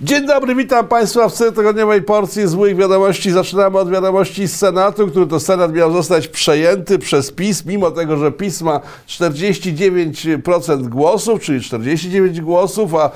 Dzień dobry, witam Państwa w cotygodniowej porcji złych wiadomości. Zaczynamy od wiadomości z Senatu, który to Senat miał zostać przejęty przez PiS, mimo tego, że PiS ma 49% głosów, czyli 49 głosów, a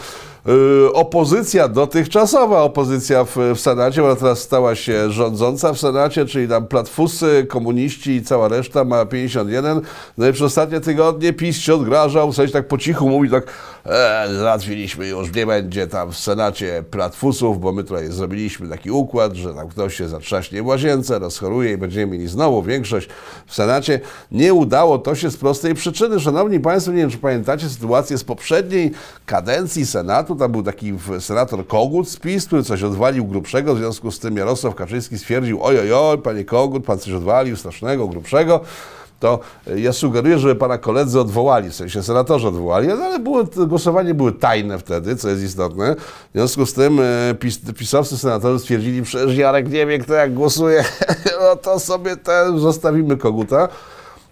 opozycja dotychczasowa, opozycja w, w Senacie, ona teraz stała się rządząca w Senacie, czyli tam platfusy, komuniści i cała reszta ma 51. No i przez ostatnie tygodnie PiS się odgrażał, w sensie tak po cichu mówi tak, e, załatwiliśmy już, nie będzie tam w Senacie platfusów, bo my tutaj zrobiliśmy taki układ, że tam ktoś się zatrzaśnie w łazience, rozchoruje i będziemy mieli znowu większość w Senacie. Nie udało to się z prostej przyczyny. Szanowni Państwo, nie wiem, czy pamiętacie sytuację z poprzedniej kadencji Senatu. Tam był taki senator Kogut z PiS, który coś odwalił grubszego, w związku z tym Jarosław Kaczyński stwierdził, oj, oj, panie Kogut, pan coś odwalił strasznego, grubszego to ja sugeruję, żeby pana koledzy odwołali, w sensie senatorzy odwołali, ale było, głosowanie były tajne wtedy, co jest istotne. W związku z tym e, pis, pisowscy senatorzy stwierdzili, przecież Jarek nie wie, kto jak głosuje, no to sobie ten, zostawimy koguta.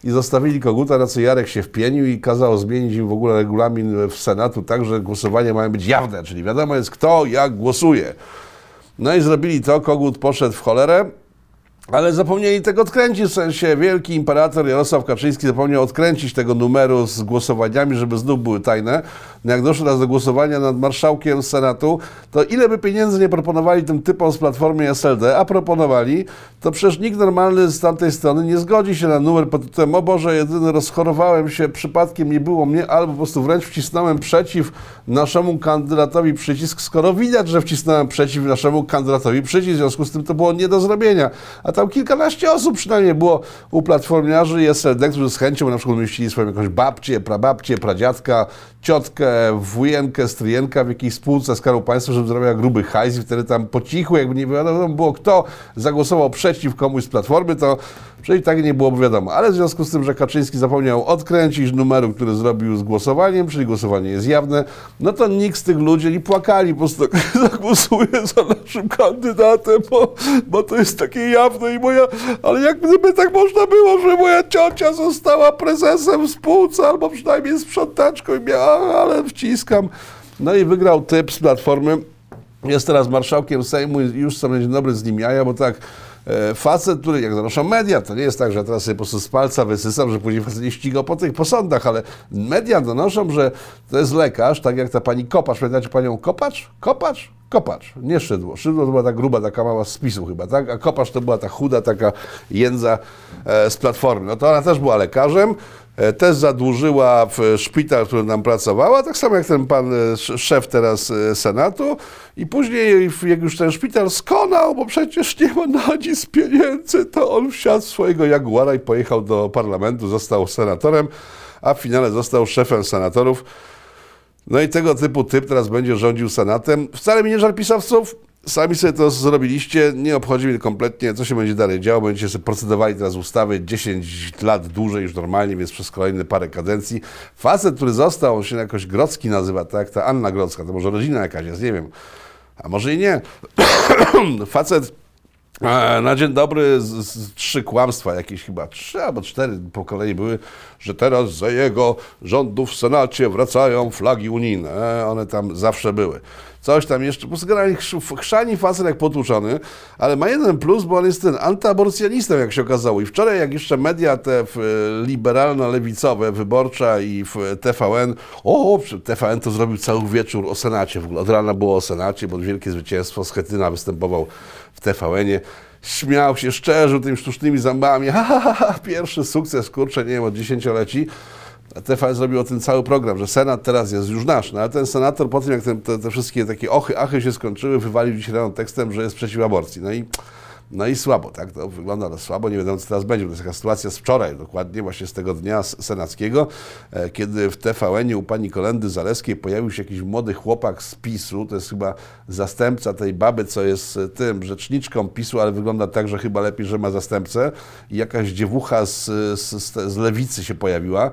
I zostawili koguta, na co Jarek się wpienił i kazał zmienić im w ogóle regulamin w Senatu tak, że głosowania mają być jawne, czyli wiadomo jest kto jak głosuje. No i zrobili to, kogut poszedł w cholerę, ale zapomnieli tego odkręcić, w sensie wielki imperator Jarosław Kaczyński zapomniał odkręcić tego numeru z głosowaniami, żeby znów były tajne. No jak doszło teraz do głosowania nad marszałkiem Senatu, to ile by pieniędzy nie proponowali tym typom z Platformy SLD, a proponowali, to przecież nikt normalny z tamtej strony nie zgodzi się na numer pod tytułem o Boże, jedyny rozchorowałem się, przypadkiem nie było mnie, albo po prostu wręcz wcisnąłem przeciw naszemu kandydatowi przycisk, skoro widać, że wcisnąłem przeciw naszemu kandydatowi przycisk, w związku z tym to było nie do zrobienia. A tam kilkanaście osób przynajmniej było u platformiarzy. I SLD, którzy z chęcią na przykład umieścili swoją jakąś babcię, prababcię, pradziadka, ciotkę, wujenkę, stryjenka w jakiejś spółce Skarbu Państwa, żeby zrobiła gruby hajs i wtedy tam po cichu, jakby nie wiadomo było kto zagłosował przeciw komuś z Platformy, to przecież tak nie byłoby wiadomo. Ale w związku z tym, że Kaczyński zapomniał odkręcić numeru, który zrobił z głosowaniem, czyli głosowanie jest jawne, no to nikt z tych ludzi nie płakali, po prostu zagłosuję za naszym kandydatem, bo, bo to jest takie jawne i moja, ale jak gdyby tak można było, że moja ciocia została prezesem spółce, albo przynajmniej sprzątaczką i miała, ale wciskam. No i wygrał typ z Platformy, jest teraz marszałkiem Sejmu i już sobie dzień dobry z nim jaja, bo tak facet, który jak zanoszą media, to nie jest tak, że teraz sobie po prostu z palca wysysam, że później facet nie ścigał po tych posądach, ale media donoszą, że to jest lekarz, tak jak ta pani Kopacz, pamiętacie panią Kopacz? Kopacz? Kopacz, nie Szydło. Szydło to była ta gruba, taka mała z spisu chyba, tak? A Kopacz to była ta chuda, taka jędza e, z Platformy. No to ona też była lekarzem, e, też zadłużyła w szpital, w którym tam pracowała, tak samo jak ten pan e, sz- szef teraz e, Senatu i później jak już ten szpital skonał, bo przecież nie ma na nic pieniędzy, to on wsiadł swojego Jaguara i pojechał do parlamentu, został senatorem, a w finale został szefem senatorów. No i tego typu typ teraz będzie rządził Senatem. Wcale mi nie żal pisowców. Sami sobie to zrobiliście. Nie obchodzi mnie kompletnie, co się będzie dalej działo. Będziecie sobie procedowali teraz ustawy 10 lat dłużej już normalnie, więc przez kolejne parę kadencji. Facet, który został, on się jakoś Grodzki nazywa, tak? Ta Anna Grodzka, to może rodzina jakaś jest, nie wiem. A może i nie. Facet E, Na dzień dobry z, z, trzy kłamstwa, jakieś chyba trzy albo cztery po kolei były, że teraz za jego rządów w Senacie wracają flagi unijne. E, One tam zawsze były. Coś tam jeszcze, po prostu generalnie chrz- chrzani facet jak potłuczony, ale ma jeden plus, bo on jest ten antyaborcjonistą, jak się okazało. I wczoraj, jak jeszcze media te e, liberalno-lewicowe, Wyborcza i w TVN, o, TVN to zrobił cały wieczór o Senacie w ogóle. Od rana było o Senacie, bo wielkie zwycięstwo, Schetyna występował w TVN-ie. Śmiał się, szczerzył tymi sztucznymi zębami. Ha, ha, ha, ha, pierwszy sukces, kurczę, nie wiem, od dziesięcioleci. TVN zrobił o tym cały program, że Senat teraz jest już nasz. No ale ten senator po tym, jak ten, te, te wszystkie takie ochy, achy się skończyły, wywalił dzisiaj rano tekstem, że jest przeciw aborcji. No i, no i słabo, tak? To wygląda na słabo. Nie wiadomo, co teraz będzie. To jest taka sytuacja z wczoraj, dokładnie właśnie z tego dnia senackiego, e, kiedy w TVN-ie u pani Kolendy Zaleskiej pojawił się jakiś młody chłopak z PiSu. To jest chyba zastępca tej baby, co jest e, tym rzeczniczką PiSu, ale wygląda tak, że chyba lepiej, że ma zastępcę. I jakaś dziewucha z, z, z, z lewicy się pojawiła.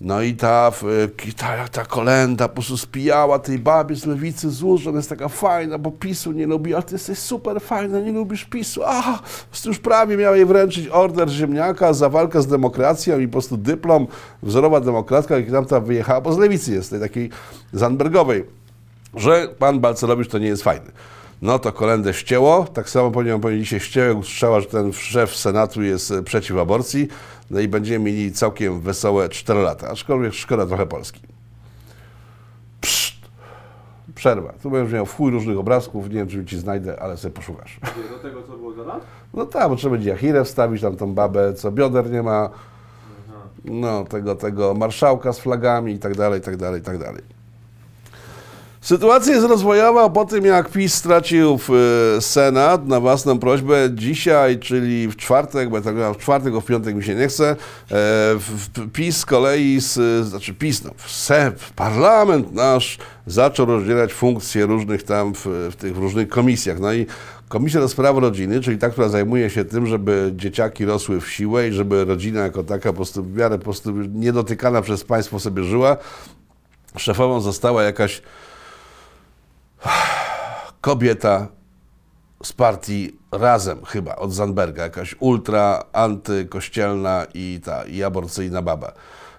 No i ta, w- ta, ta kolenda po prostu spijała tej babie z lewicy z że ona jest taka fajna, bo PiSu nie lubi, a ty jesteś super fajna, nie lubisz PiSu. A, już prawie miała jej wręczyć order ziemniaka za walkę z demokracją i po prostu dyplom, wzorowa demokratka, jak tam ta wyjechała, bo z lewicy jest, tej takiej Zandbergowej. że pan Balcerowicz to nie jest fajny. No to kolendę ścięło, tak samo powinien powiedzieć się ścięło, jak usłyszała, że ten szef Senatu jest e, przeciw aborcji, no i będziemy mieli całkiem wesołe 4 lata, aczkolwiek szkoda trochę Polski. Pszt. Przerwa. Tu będziesz miał w chuj różnych obrazków, nie wiem, czy ci znajdę, ale sobie poszukasz. Do tego, co było lat? No tak, bo trzeba będzie Jachirę wstawić, tam tą babę, co bioder nie ma, no tego, tego marszałka z flagami i tak dalej, i tak dalej, i tak dalej. Sytuacja jest rozwojowa po tym, jak PiS stracił e, Senat na własną prośbę dzisiaj, czyli w czwartek, bo tak w czwartek, bo w piątek mi się nie chce. E, PiS z kolei, z, znaczy PiS, no, w, se, w parlament nasz zaczął rozdzielać funkcje różnych tam w, w tych różnych komisjach. No i Komisja do Spraw Rodziny, czyli ta, która zajmuje się tym, żeby dzieciaki rosły w siłę i żeby rodzina jako taka po prostu w miarę po prostu niedotykana przez państwo sobie żyła, szefową została jakaś kobieta z partii Razem chyba, od Zandberga, jakaś ultra antykościelna i ta, i aborcyjna baba.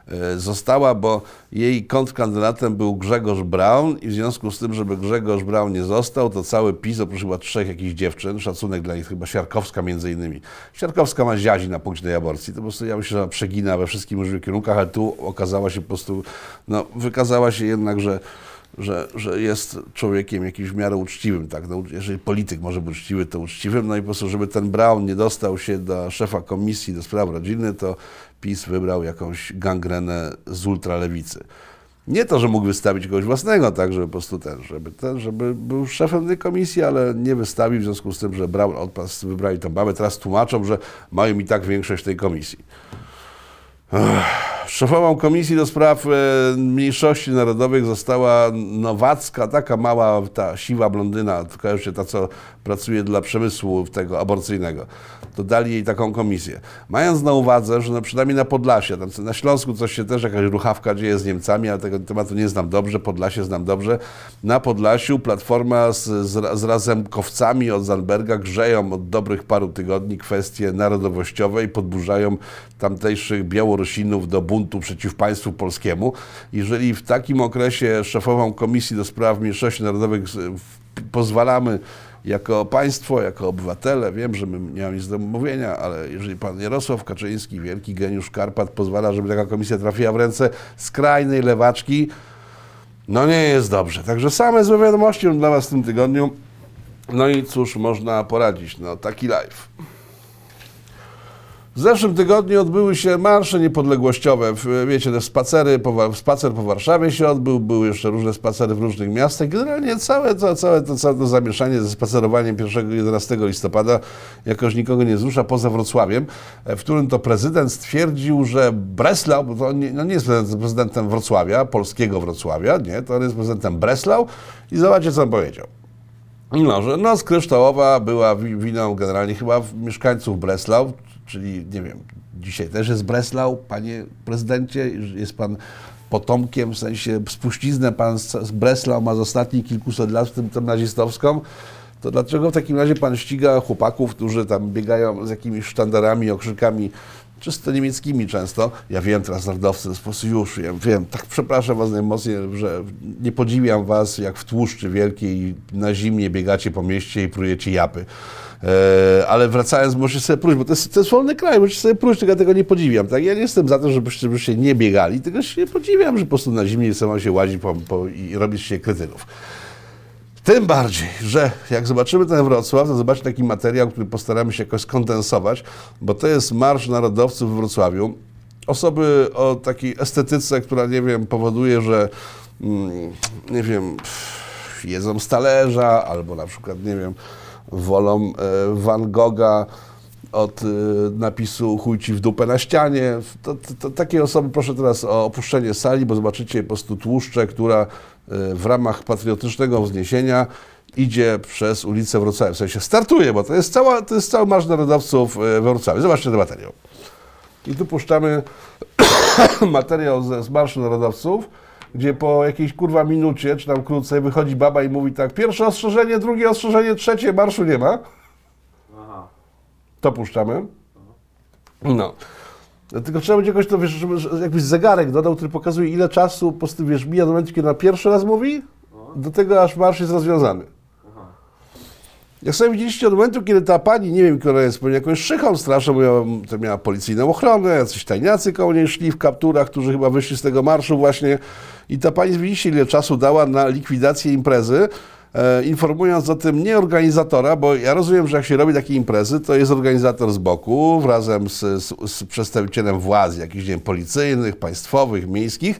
E, Została, bo jej kontrkandydatem był Grzegorz Braun i w związku z tym, żeby Grzegorz Braun nie został, to cały PiS, oprócz chyba trzech jakichś dziewczyn, szacunek dla nich, chyba Siarkowska między innymi. Siarkowska ma ziazi na punkcie tej aborcji, to po prostu ja myślę, że przegina we wszystkich możliwych kierunkach, ale tu okazała się po prostu, no wykazała się jednak, że że, że jest człowiekiem jakimś w miarę uczciwym, tak? No, jeżeli polityk może być uczciwy, to uczciwym, no i po prostu, żeby ten Brown nie dostał się do szefa komisji do spraw rodziny, to PiS wybrał jakąś gangrenę z ultralewicy. Nie to, że mógł wystawić kogoś własnego, tak, żeby po prostu ten, żeby, ten, żeby był szefem tej komisji, ale nie wystawił w związku z tym, że Brown odpadł, wybrali tą babę. Teraz tłumaczą, że mają i tak większość tej komisji. Szefową Komisji do Spraw e, Mniejszości Narodowych została Nowacka, taka mała, ta siwa blondyna, kojarzycie, ta co pracuje dla przemysłu tego aborcyjnego. To dali jej taką komisję. Mając na uwadze, że no przynajmniej na Podlasie, tam na Śląsku coś się też jakaś ruchawka dzieje z Niemcami, ale tego tematu nie znam dobrze, Podlasie znam dobrze. Na Podlasiu Platforma z, z, z razemkowcami od Zandberga grzeją od dobrych paru tygodni kwestie narodowościowe i podburzają tamtejszych Białorusinów do buntu przeciw państwu polskiemu. Jeżeli w takim okresie szefową Komisji do Spraw Mniejszości Narodowych pozwalamy jako państwo, jako obywatele, wiem, że my nie mamy nic do mówienia, ale jeżeli pan Jarosław Kaczyński, wielki geniusz Karpat, pozwala, żeby taka komisja trafiła w ręce skrajnej lewaczki, no nie jest dobrze. Także same złe wiadomości mam dla was w tym tygodniu. No i cóż można poradzić, no taki live. W zeszłym tygodniu odbyły się marsze niepodległościowe. Wiecie, te spacery, po, spacer po Warszawie się odbył, były jeszcze różne spacery w różnych miastach. Generalnie całe to, całe to, całe to zamieszanie ze spacerowaniem 1-11 listopada jakoś nikogo nie zrusza poza Wrocławiem, w którym to prezydent stwierdził, że Breslau, bo to nie, no nie jest prezydent- prezydentem Wrocławia, polskiego Wrocławia, nie, to on jest prezydentem Breslau i zobaczcie, co on powiedział. No, że noc kryształowa była wi- winą generalnie chyba mieszkańców Breslau, czyli nie wiem, dzisiaj też jest Breslau, panie prezydencie, jest pan potomkiem, w sensie spuściznę pan z, z Breslau ma z ostatnich kilkuset lat, w tym tą nazistowską, to dlaczego w takim razie pan ściga chłopaków, którzy tam biegają z jakimiś sztandarami, okrzykami, czysto niemieckimi często. Ja wiem, w sposób już, ja wiem, tak przepraszam was najmocniej, że nie podziwiam was, jak w tłuszczy wielkiej na zimnie biegacie po mieście i prujecie japy. E, ale wracając, możecie sobie próć, bo to jest, to jest wolny kraj, możecie sobie próć, tylko ja tego nie podziwiam. Tak? Ja nie jestem za to, żebyście, żebyście nie biegali, tylko się podziwiam, że po prostu na zimnie sama się łazi po, po, i robić się kretynów. Tym bardziej, że jak zobaczymy ten Wrocław, to zobaczy taki materiał, który postaramy się jakoś skondensować, bo to jest Marsz Narodowców w Wrocławiu. Osoby o takiej estetyce, która, nie wiem, powoduje, że, mm, nie wiem, pff, jedzą z talerza, albo na przykład, nie wiem, wolą e, Van Gogha od e, napisu chuj ci w dupę na ścianie. To, to, to, takie osoby proszę teraz o opuszczenie sali, bo zobaczycie po prostu tłuszcze, która e, w ramach patriotycznego wzniesienia idzie przez ulicę Wrocławia. W sensie startuje, bo to jest, cała, to jest cały marsz narodowców we Wrocławiu. Zobaczcie ten materiał. I tu puszczamy materiał ze, z Marszu Narodowców, gdzie po jakiejś kurwa minucie, czy tam krócej, wychodzi baba i mówi tak, pierwsze ostrzeżenie, drugie ostrzeżenie, trzecie, marszu nie ma. Aha. To puszczamy. No. Tylko trzeba będzie jakoś to, wiesz, jakbyś zegarek dodał, który pokazuje ile czasu po prostu, wiesz, mija do momentu, kiedy na pierwszy raz mówi do tego aż marsz jest rozwiązany. Jak sobie widzieliście od momentu, kiedy ta pani, nie wiem, która jest pewnie jakąś szychą straszną, bo miała, to miała policyjną ochronę, jacyś tajniacy koło niej szli w kapturach, którzy chyba wyszli z tego marszu właśnie. I ta pani, widzicie, ile czasu dała na likwidację imprezy, e, informując o tym nie organizatora, bo ja rozumiem, że jak się robi takie imprezy, to jest organizator z boku, razem z, z, z przedstawicielem władz, jakichś, nie wiem, policyjnych, państwowych, miejskich,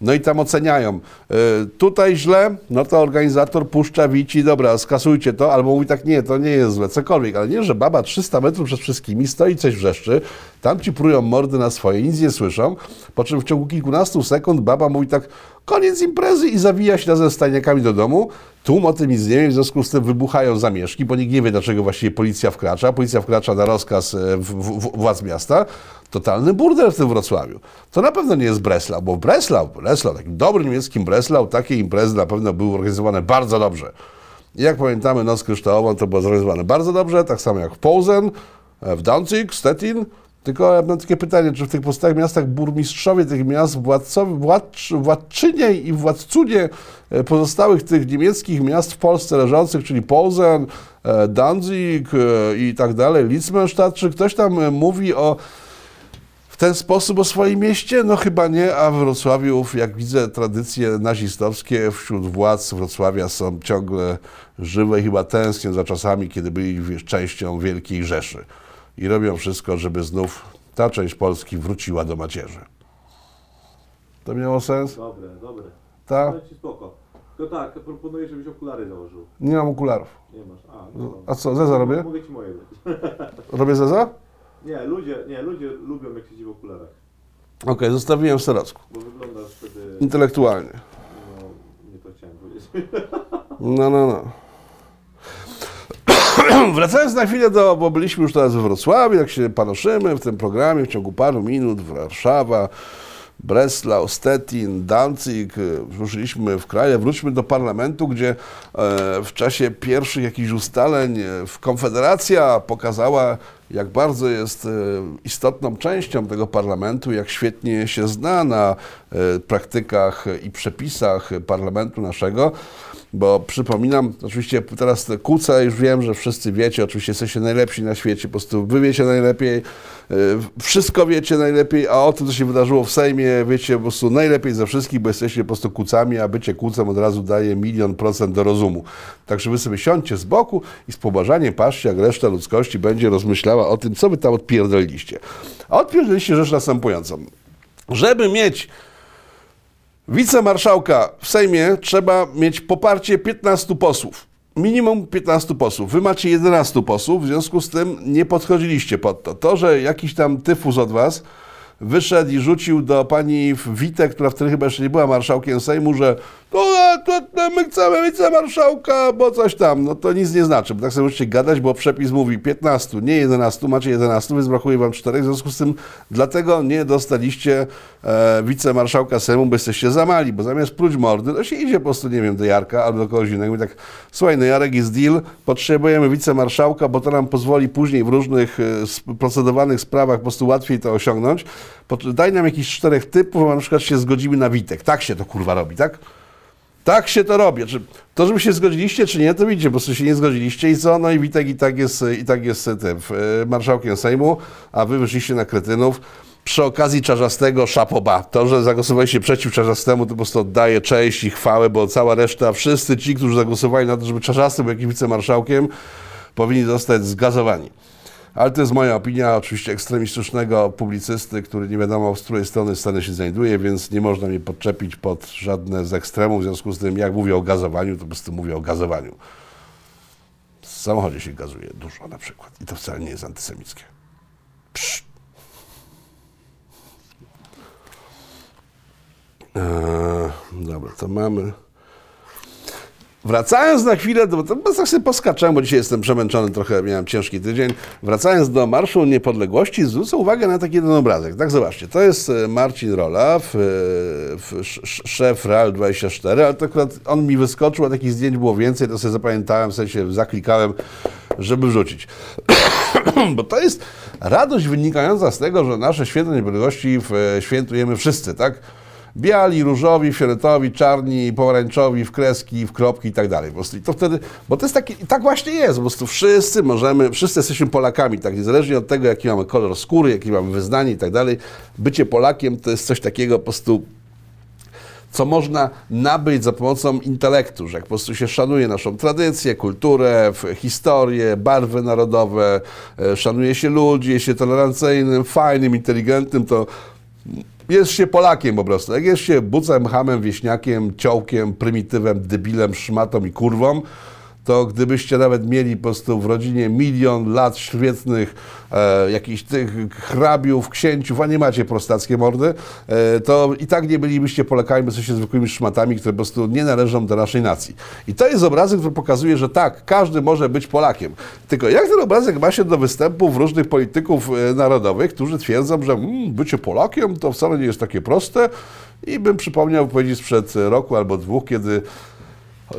no i tam oceniają. Y, tutaj źle, no to organizator puszcza wici, dobra, skasujcie to, albo mówi tak, nie, to nie jest złe, cokolwiek, ale nie, że baba 300 metrów przed wszystkimi stoi coś wrzeszczy, tam ci prują mordy na swoje, nic nie słyszą, po czym w ciągu kilkunastu sekund baba mówi tak, koniec imprezy i zawija się razem z tajniakami do domu, tłum o tym nic nie wie, w związku z tym wybuchają zamieszki, bo nikt nie wie, dlaczego właściwie policja wkracza, policja wkracza na rozkaz e, władz miasta, totalny burdel w tym Wrocławiu. To na pewno nie jest Breslau, bo Breslau, Breslau, takim dobrym niemieckim Breslau, takie imprezy na pewno były organizowane bardzo dobrze. Jak pamiętamy, Noc Kryształową to było zorganizowane bardzo dobrze, tak samo jak w Posen, e, w Danzig, Stettin. Tylko ja mam takie pytanie, czy w tych pozostałych miastach burmistrzowie tych miast, władcowie, władcz, władczynie i władcunie e, pozostałych tych niemieckich miast w Polsce leżących, czyli Posen, e, Danzig e, i tak dalej, Litzmannstadt, czy ktoś tam mówi o w ten sposób o swoim mieście? No chyba nie, a w Wrocławiu, jak widzę, tradycje nazistowskie wśród władz Wrocławia są ciągle żywe i chyba tęsknią za czasami, kiedy byli częścią Wielkiej Rzeszy. I robią wszystko, żeby znów ta część Polski wróciła do macierzy. To miało sens? Dobre, dobre. Tak? Ale ci spoko. Tylko tak, proponuję, żebyś okulary założył. Nie mam okularów. Nie masz. A, no. A co, zeza robię? Mogę ci moje dać. Robię zeza? Nie, ludzie, nie, ludzie lubią jak siedzi w okularach. Okej, zostawiłem w Serocku. Bo wyglądasz wtedy, Intelektualnie. no, nie to chciałem powiedzieć. No, no, no. Wracając na chwilę do, bo byliśmy już teraz we Wrocławiu, jak się panoszymy w tym programie w ciągu paru minut, Warszawa, Breslau, Stettin, Danzig, y, ruszyliśmy w kraj, wróćmy do parlamentu, gdzie e, w czasie pierwszych jakichś ustaleń e, w Konfederacja pokazała, jak bardzo jest e, istotną częścią tego parlamentu, jak świetnie się zna na e, praktykach i przepisach parlamentu naszego. Bo przypominam, oczywiście teraz te kłócę, już wiem, że wszyscy wiecie, oczywiście jesteście najlepsi na świecie, po prostu wy wiecie najlepiej, e, wszystko wiecie najlepiej, a o tym, co się wydarzyło w Sejmie, wiecie po prostu najlepiej ze wszystkich, bo jesteście po prostu kłócami, a bycie kłócem od razu daje milion procent do rozumu. Także wy sobie siądźcie z boku i z poważaniem patrzcie, jak reszta ludzkości będzie rozmyślała o tym, co wy tam odpierdoliliście. A odpierdoliliście rzecz następującą. Żeby mieć wicemarszałka w Sejmie trzeba mieć poparcie 15 posłów. Minimum 15 posłów. Wy macie 11 posłów, w związku z tym nie podchodziliście pod to. To, że jakiś tam tyfus od was wyszedł i rzucił do pani Witek, która wtedy chyba jeszcze nie była marszałkiem Sejmu, że to, to, to my chcemy wicemarszałka, bo coś tam. No to nic nie znaczy, bo tak sobie musicie gadać, bo przepis mówi 15, nie 11, macie 11, więc brakuje wam 4, w związku z tym dlatego nie dostaliście e, wicemarszałka Sejmu, bo jesteście za mali, bo zamiast pluć mordy, to się idzie po prostu, nie wiem, do Jarka albo do kogoś innego i tak, słuchaj, no Jarek jest deal, potrzebujemy wicemarszałka, bo to nam pozwoli później w różnych e, procedowanych sprawach po prostu łatwiej to osiągnąć. Daj nam jakichś czterech typów, a na przykład się zgodzimy na Witek. Tak się to kurwa robi, tak? Tak się to robi. Czy to, żeby się zgodziliście, czy nie, to widzicie, prostu się nie zgodziliście i co? No i Witek i tak jest, i tak jest tym, e, marszałkiem Sejmu, a wy wyszliście na kretynów. Przy okazji Czarzastego szapoba. To, że zagłosowaliście przeciw Czarzastemu, to po prostu oddaje cześć i chwałę, bo cała reszta, wszyscy ci, którzy zagłosowali na to, żeby Czarzasty był jakimś wicemarszałkiem, powinni zostać zgazowani. Ale to jest moja opinia, oczywiście ekstremistycznego publicysty, który nie wiadomo z której strony sceny się znajduje, więc nie można mnie podczepić pod żadne z ekstremów. W związku z tym, jak mówię o gazowaniu, to po prostu mówię o gazowaniu. W samochodzie się gazuje dużo na przykład i to wcale nie jest antysemickie. Pszt. Eee, dobra, to mamy. Wracając na chwilę, bo tak sobie poskaczę, bo dzisiaj jestem przemęczony, trochę miałem ciężki tydzień. Wracając do Marszu Niepodległości, zwrócę uwagę na taki jeden obrazek. Tak, zobaczcie, to jest e, Marcin Rolaw, e, w- sz- szef REAL24, ale to akurat on mi wyskoczył, a takich zdjęć było więcej, to sobie zapamiętałem, w sensie zaklikałem, żeby wrzucić. bo to jest radość wynikająca z tego, że nasze święto niepodległości w- świętujemy wszyscy, tak? Biali, różowi, fioletowi, czarni, pomarańczowi, w kreski, w kropki i tak dalej. Po to wtedy, bo to jest taki, tak właśnie jest, po prostu wszyscy możemy, wszyscy jesteśmy Polakami, tak, niezależnie od tego, jaki mamy kolor skóry, jaki mamy wyznanie i tak dalej. Bycie Polakiem to jest coś takiego po prostu co można nabyć za pomocą intelektu, że jak po prostu się szanuje naszą tradycję, kulturę, historię, barwy narodowe, e, szanuje się ludzi, jest się tolerancyjnym, fajnym, inteligentnym, to jest się Polakiem po prostu. Jak jest się bucem, hamem, wieśniakiem, ciołkiem, prymitywem, debilem, szmatą i kurwą, to gdybyście nawet mieli po prostu w rodzinie milion lat świetnych e, jakichś tych hrabiów, księciów, a nie macie prostackie mordy, e, to i tak nie bylibyście Polakami, bo jesteście zwykłymi szmatami, które po prostu nie należą do naszej nacji. I to jest obrazek, który pokazuje, że tak, każdy może być Polakiem. Tylko jak ten obrazek ma się do występów różnych polityków e, narodowych, którzy twierdzą, że mm, bycie Polakiem to wcale nie jest takie proste i bym przypomniał wypowiedzi sprzed roku albo dwóch, kiedy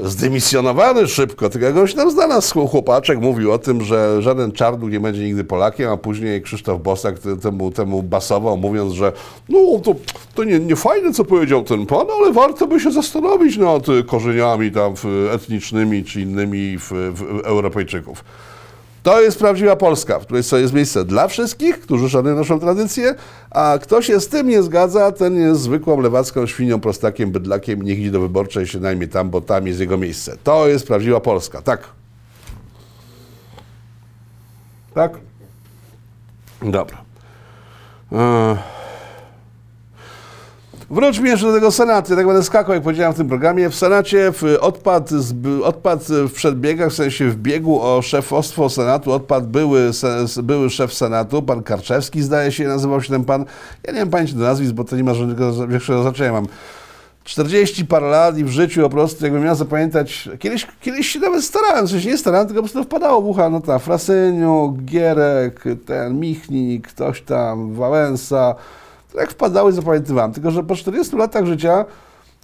zdymisjonowany szybko, tylko jakoś tam znalazł chłopaczek, mówił o tym, że żaden czarnuk nie będzie nigdy Polakiem, a później Krzysztof Bosak te- temu, temu basował, mówiąc, że no to, to nie, nie fajne, co powiedział ten pan, ale warto by się zastanowić nad korzeniami tam etnicznymi czy innymi w, w Europejczyków. To jest prawdziwa Polska, w której jest miejsce dla wszystkich, którzy szanują naszą tradycję, a kto się z tym nie zgadza, ten jest zwykłą lewacką świnią, prostakiem, bydlakiem, niech idzie do wyborczej się najmie tam, bo tam jest jego miejsce. To jest prawdziwa Polska, tak? Tak? Dobra. Ech. Wróćmy jeszcze do tego Senatu. Ja tak będę skakał, jak powiedziałem w tym programie. W Senacie w odpad, odpad w przedbiegach, w sensie w biegu o szefostwo Senatu, odpadł były, były szef Senatu, pan Karczewski zdaje się, nazywał się ten pan. Ja nie mam pamięci do nazwisk, bo to nie ma żadnego większego znaczenia. Mam 40 parę lat i w życiu po prostu, jakbym miał zapamiętać, kiedyś, kiedyś się nawet starałem, sensie nie starałem, tylko po prostu wpadało w ucha, no ta Frasyniu, Gierek, ten Michnik, ktoś tam, Wałęsa, jak wpadały, zapamiętywałem. Tylko, że po 40 latach życia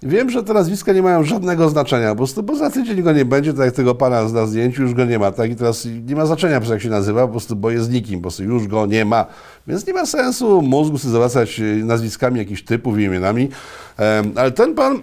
wiem, że te nazwiska nie mają żadnego znaczenia. Po prostu, bo za tydzień go nie będzie, tak jak tego pana na zdjęciu, już go nie ma. Tak? I teraz nie ma znaczenia, jak się nazywa, po prostu, bo jest nikim, po prostu już go nie ma. Więc nie ma sensu mózgu sobie zawracać y, nazwiskami jakichś typów i imionami. Ale ten pan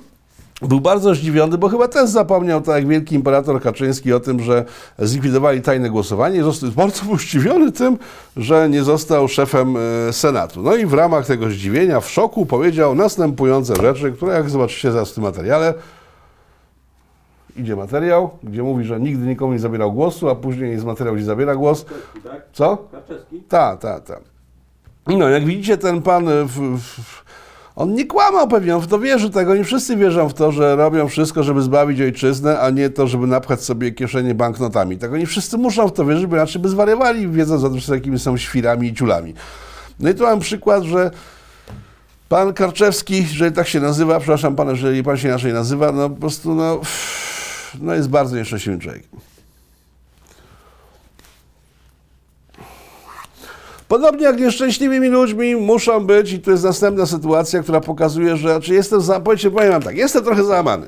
był bardzo zdziwiony, bo chyba też zapomniał, tak jak wielki imperator Kaczyński, o tym, że zlikwidowali tajne głosowanie i został bardzo był zdziwiony tym, że nie został szefem e, Senatu. No i w ramach tego zdziwienia, w szoku, powiedział następujące rzeczy, które jak zobaczycie zaraz w tym materiale, idzie materiał, gdzie mówi, że nigdy nikomu nie zabierał głosu, a później jest materiał, gdzie zabiera głos. Co? Karczewski? Tak, tak, tak. No, jak widzicie, ten pan, e, w, w, on nie kłamał pewnie, on w to wierzy tego, nie wszyscy wierzą w to, że robią wszystko, żeby zbawić ojczyznę, a nie to, żeby napchać sobie kieszenie banknotami. Tego nie wszyscy muszą w to wierzyć, bo inaczej by zwariowali, wiedząc o tym, jakimi są świrami i ciulami. No i tu mam przykład, że pan Karczewski, jeżeli tak się nazywa, przepraszam pana, jeżeli pan się inaczej nazywa, no po prostu, no, no jest bardzo nieszczęśliwym człowiekiem. Podobnie jak nieszczęśliwymi ludźmi muszą być, i to jest następna sytuacja, która pokazuje, że czy jestem za, powiem wam tak, jestem trochę załamany.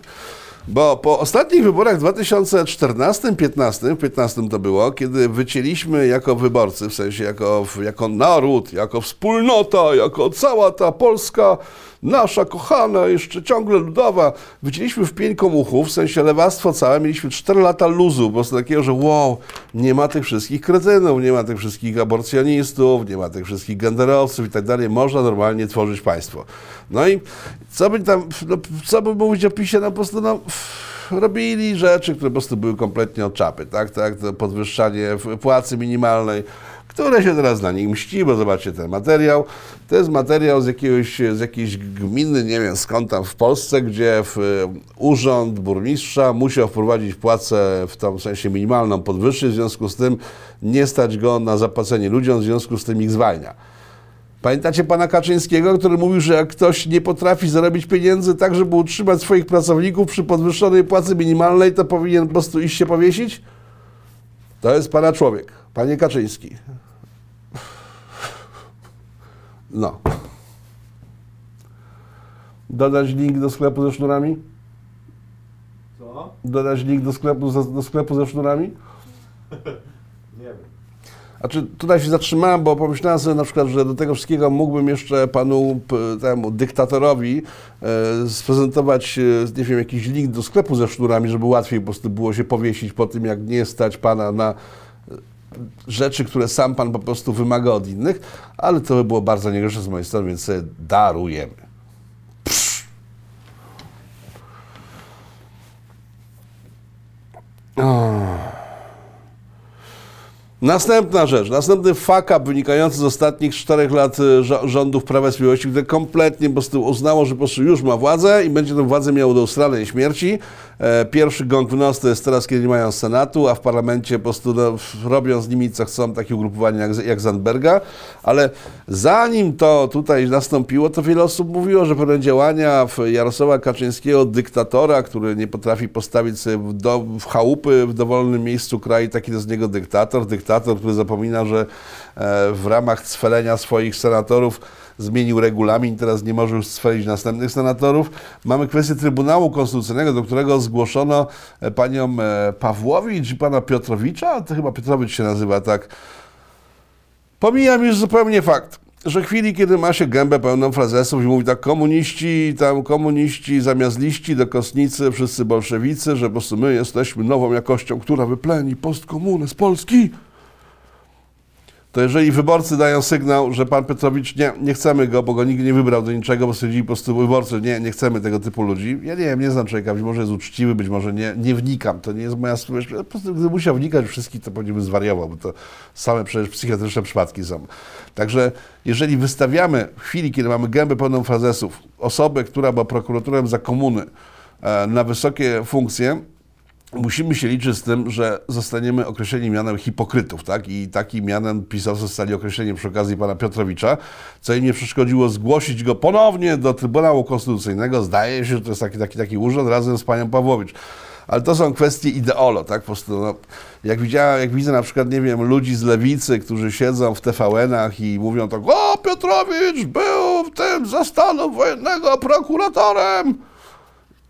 Bo po ostatnich wyborach w 2014-15, w 15 to było, kiedy wycięliśmy jako wyborcy, w sensie jako, jako naród, jako wspólnota, jako cała ta Polska, nasza kochana, jeszcze ciągle ludowa, wycięliśmy w pień komuchów, w sensie lewactwo całe, mieliśmy 4 lata luzu, po prostu takiego, że wow, nie ma tych wszystkich kretynów, nie ma tych wszystkich aborcjonistów, nie ma tych wszystkich genderowców i tak dalej, można normalnie tworzyć państwo. No i co by tam, no, co by mówić o PiSie, no po prostu, no, robili rzeczy, które po prostu były kompletnie od czapy, tak, tak, to podwyższanie płacy minimalnej, które się teraz na nich mści, bo zobaczcie ten materiał. To jest materiał z, jakiegoś, z jakiejś gminy, nie wiem skąd tam w Polsce, gdzie w, y, urząd burmistrza musiał wprowadzić płacę w tym sensie minimalną podwyższyć, w związku z tym nie stać go na zapłacenie ludziom, w związku z tym ich zwalnia. Pamiętacie pana Kaczyńskiego, który mówił, że jak ktoś nie potrafi zarobić pieniędzy tak, żeby utrzymać swoich pracowników przy podwyższonej płacy minimalnej, to powinien po prostu iść się powiesić? To jest pana człowiek, panie Kaczyński. No. Dodać link do sklepu ze sznurami? Co? Dodać link do sklepu, ze- do sklepu ze sznurami? Nie wiem. Znaczy, tutaj się zatrzymałem, bo pomyślałem sobie na przykład, że do tego wszystkiego mógłbym jeszcze panu temu dyktatorowi e, sprezentować, e, nie wiem, jakiś link do sklepu ze sznurami, żeby łatwiej po prostu było się powiesić po tym, jak nie stać pana na rzeczy, które sam pan po prostu wymaga od innych, ale to by było bardzo niegrzeczne z mojej strony, więc sobie darujemy. Następna rzecz, następny fuck up wynikający z ostatnich czterech lat y, rządów Prawa i Sprawiedliwości, które kompletnie po prostu uznało, że po prostu już ma władzę i będzie tę władzę miało do usranej śmierci. E, pierwszy gong w nos to jest teraz, kiedy nie mają Senatu, a w parlamencie po prostu no, robią z nimi co chcą, takie ugrupowania jak, jak Zandberga, ale zanim to tutaj nastąpiło, to wiele osób mówiło, że pewne działania Jarosława Kaczyńskiego, dyktatora, który nie potrafi postawić sobie w, do, w chałupy w dowolnym miejscu kraju, taki to z niego dyktator, dyktator, który zapomina, że e, w ramach cwelenia swoich senatorów zmienił regulamin, teraz nie może już sfelić następnych senatorów. Mamy kwestię Trybunału Konstytucyjnego, do którego zgłoszono e, panią e, Pawłowicz i pana Piotrowicza, to chyba Piotrowicz się nazywa tak, Pomijam już zupełnie fakt, że chwili, kiedy ma się gębę pełną frazesów i mówi tak komuniści, tam komuniści zamiast liści do kostnicy, wszyscy bolszewicy, że po prostu my jesteśmy nową jakością, która wypleni postkomunę z Polski, to jeżeli wyborcy dają sygnał, że pan Petrowicz nie, nie chcemy go, bo go nikt nie wybrał do niczego, bo stwierdzili po prostu wyborcy, nie, nie chcemy tego typu ludzi. Ja nie wiem, nie znam człowieka, być może jest uczciwy, być może nie, nie wnikam, to nie jest moja sprawa. Po prostu gdyby musiał wnikać wszystkich, to pewnie by zwariował, bo to same przecież psychiatryczne przypadki są. Także jeżeli wystawiamy w chwili, kiedy mamy gębę pełną frazesów, osobę, która była prokuratorem za komuny e, na wysokie funkcje, musimy się liczyć z tym, że zostaniemy określeni mianem hipokrytów, tak? I takim mianem pisowcy zostali określeni przy okazji pana Piotrowicza, co im nie przeszkodziło zgłosić go ponownie do Trybunału Konstytucyjnego. Zdaje się, że to jest taki, taki, taki urząd razem z panią Pawłowicz. Ale to są kwestie ideolo, tak? Po prostu, no, jak, widziałem, jak widzę na przykład, nie wiem, ludzi z lewicy, którzy siedzą w TVN-ach i mówią tak, o, Piotrowicz był w tym za stanu wojennego prokuratorem.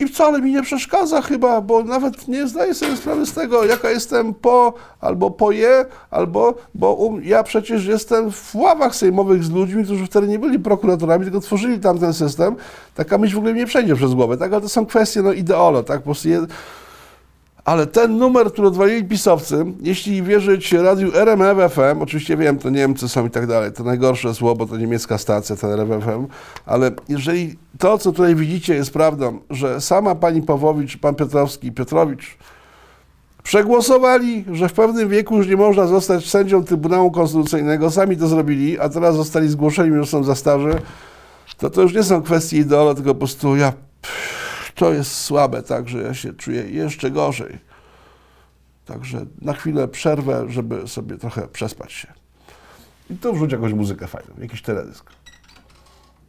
I wcale mi nie przeszkadza chyba, bo nawet nie zdaję sobie sprawy z tego, jaka jestem po, albo po je, albo, bo um, ja przecież jestem w ławach sejmowych z ludźmi, którzy wtedy nie byli prokuratorami, tylko tworzyli tam ten system. Taka myśl w ogóle nie przejdzie przez głowę, tak? Ale to są kwestie, no, ideolo, tak? Po prostu je... Ale ten numer, który odwalili pisowcy, jeśli wierzyć radiu RMF FM, oczywiście wiem, to Niemcy są i tak dalej, to najgorsze zło, bo to niemiecka stacja, ten RMF FM, ale jeżeli to, co tutaj widzicie jest prawdą, że sama pani Pawłowicz, pan Piotrowski, Piotrowicz przegłosowali, że w pewnym wieku już nie można zostać sędzią Trybunału Konstytucyjnego, sami to zrobili, a teraz zostali zgłoszeni, że są za starzy, to to już nie są kwestie ideolo, tylko po prostu ja to jest słabe, tak, że ja się czuję jeszcze gorzej. Także na chwilę przerwę, żeby sobie trochę przespać się. I tu wrzuć jakąś muzykę fajną, jakiś teledysk.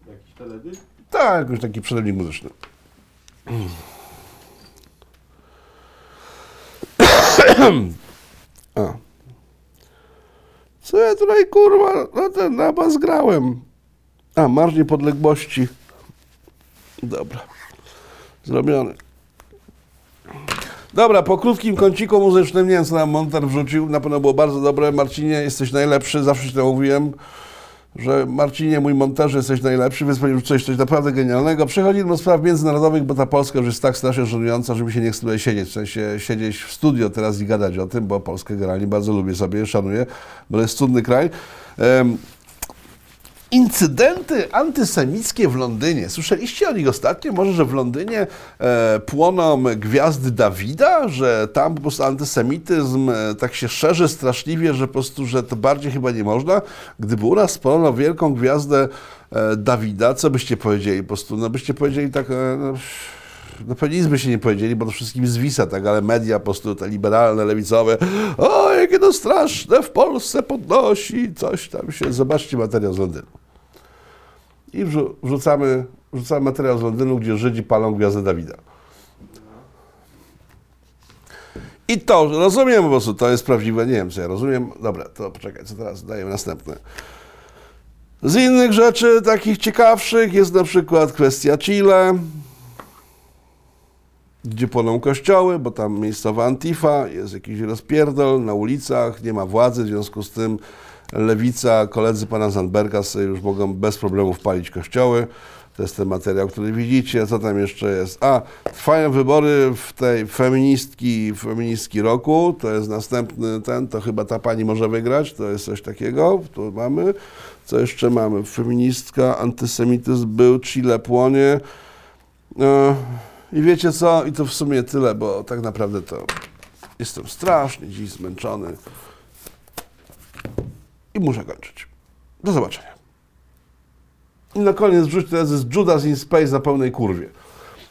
Jakiś teledysk? Tak, jakiś taki przerywnik muzyczny. A. Co ja tutaj kurwa na ten napas grałem? A, Marsz Niepodległości. Dobra. Zrobiony. Dobra, po krótkim kąciku muzycznym, nie wiem co nam Monter wrzucił, na pewno było bardzo dobre. Marcinie, jesteś najlepszy, zawsze ci to mówiłem, że Marcinie, mój montaż, jesteś najlepszy, więc powinien coś, coś naprawdę genialnego. Przechodzimy do spraw międzynarodowych, bo ta Polska już jest tak strasznie żenująca, że mi się nie chce siedzieć, w sensie siedzieć w studio teraz i gadać o tym, bo Polskę generalnie bardzo lubię sobie, szanuję, bo to jest cudny kraj. Em, Incydenty antysemickie w Londynie. Słyszeliście o nich ostatnio? Może, że w Londynie e, płoną gwiazdy Dawida, że tam po prostu antysemityzm e, tak się szerzy straszliwie, że po prostu, że to bardziej chyba nie można. Gdyby u nas spalono wielką gwiazdę e, Dawida, co byście powiedzieli? Po prostu, no byście powiedzieli tak... E, no, no pewnie nic by się nie powiedzieli, bo to wszystkim zwisa, tak, ale media po prostu te liberalne, lewicowe, o, jakie to straszne, w Polsce podnosi, coś tam się, zobaczcie materiał z Londynu. I wrzu- wrzucamy, wrzucamy materiał z Londynu, gdzie Żydzi palą gwiazdę Dawida. I to, rozumiem po prostu, to jest prawdziwe, nie wiem co ja rozumiem. Dobra, to poczekaj, co teraz dajemy następne. Z innych rzeczy, takich ciekawszych, jest na przykład kwestia Chile. Gdzie płoną kościoły, bo tam miejscowa Antifa, jest jakiś rozpierdol na ulicach, nie ma władzy, w związku z tym lewica, koledzy pana Zandberga sobie już mogą bez problemów palić kościoły. To jest ten materiał, który widzicie. Co tam jeszcze jest? A, trwają wybory w tej feministki, feministki roku. To jest następny ten, to chyba ta pani może wygrać. To jest coś takiego. Tu mamy. Co jeszcze mamy? Feministka, antysemityzm był, Chile płonie. E, I wiecie co? I to w sumie tyle, bo tak naprawdę to jestem strasznie dziś zmęczony. I muszę kończyć. Do zobaczenia. I na koniec wrzuć teraz jest Judas in Space na pełnej kurwie.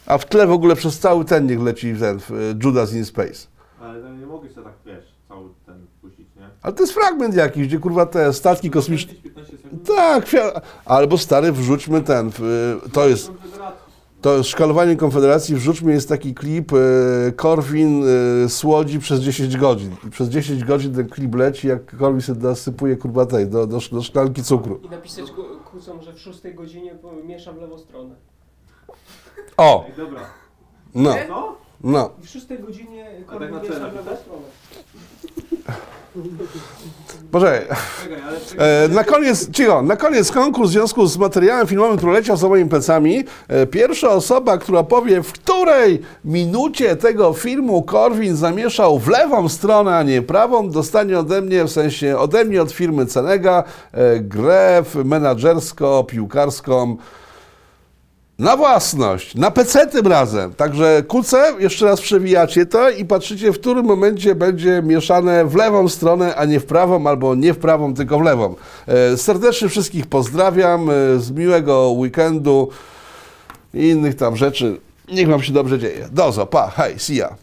A w tle w ogóle przez cały ten niech leci ten y, Judas in Space. Ale to nie mogę sobie tak, wiesz, cały ten puścić, nie? Ale to jest fragment jakiś, gdzie kurwa te statki kosmiczne... 15 sekund? Tak, albo stary, wrzućmy ten. y, To jest, to szkalowanie Konfederacji. Wrzućmy jest taki klip y, Korwin y, słodzi przez 10 godzin. I przez 10 godzin ten klip leci, jak Korwin sobie nasypuje kurwa tej, do, do, do szklanki cukru. I napisać kłócą, że w szóstej godzinie po- miesza w lewą stronę. O, Ej, dobra. no, no. I w szóstej godzinie tak Korwin miesza w lewą stronę. Czekaj. E, na koniec, cicho, na koniec konkurs w związku z materiałem filmowym, który leciał za moimi plecami. E, pierwsza osoba, która powie, w której minucie tego filmu Korwin zamieszał w lewą stronę, a nie prawą, dostanie ode mnie, w sensie ode mnie od firmy Cenega, e, grę menadżersko-piłkarską na własność, na PC tym razem. Także kuce, jeszcze raz przewijacie to i patrzycie, w którym momencie będzie mieszane w lewą stronę, a nie w prawą, albo nie w prawą, tylko w lewą. E, serdecznie wszystkich pozdrawiam, e, z miłego weekendu i innych tam rzeczy. Niech wam się dobrze dzieje. Dozo, pa, hej, see ya.